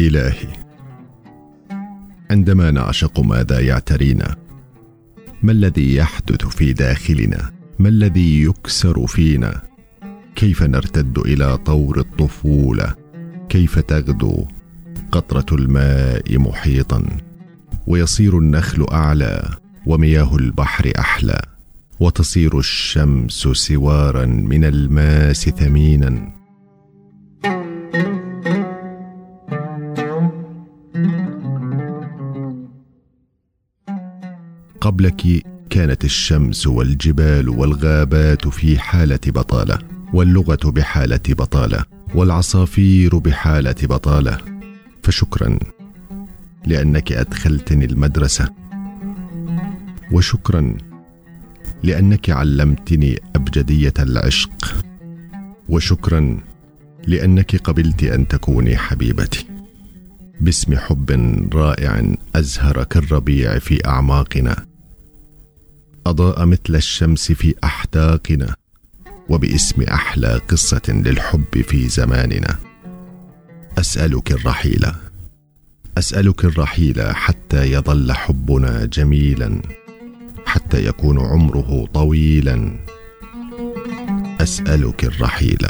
إلهي. عندما نعشق ماذا يعترينا؟ ما الذي يحدث في داخلنا؟ ما الذي يكسر فينا؟ كيف نرتد إلى طور الطفولة؟ كيف تغدو قطرة الماء محيطا؟ ويصير النخل أعلى ومياه البحر أحلى وتصير الشمس سوارا من الماس ثمينا. قبلك كانت الشمس والجبال والغابات في حالة بطالة واللغة بحالة بطالة والعصافير بحالة بطالة. فشكرا لأنك أدخلتني المدرسة. وشكرا لأنك علمتني أبجدية العشق. وشكرا لأنك قبلت أن تكوني حبيبتي. باسم حب رائع أزهر كالربيع في أعماقنا. اضاء مثل الشمس في احداقنا وباسم أحلى قصة للحب في زماننا. أسألك الرحيل أسألك الرحيل حتى يظل حبنا جميلا حتى يكون عمره طويلا. أسألك الرحيل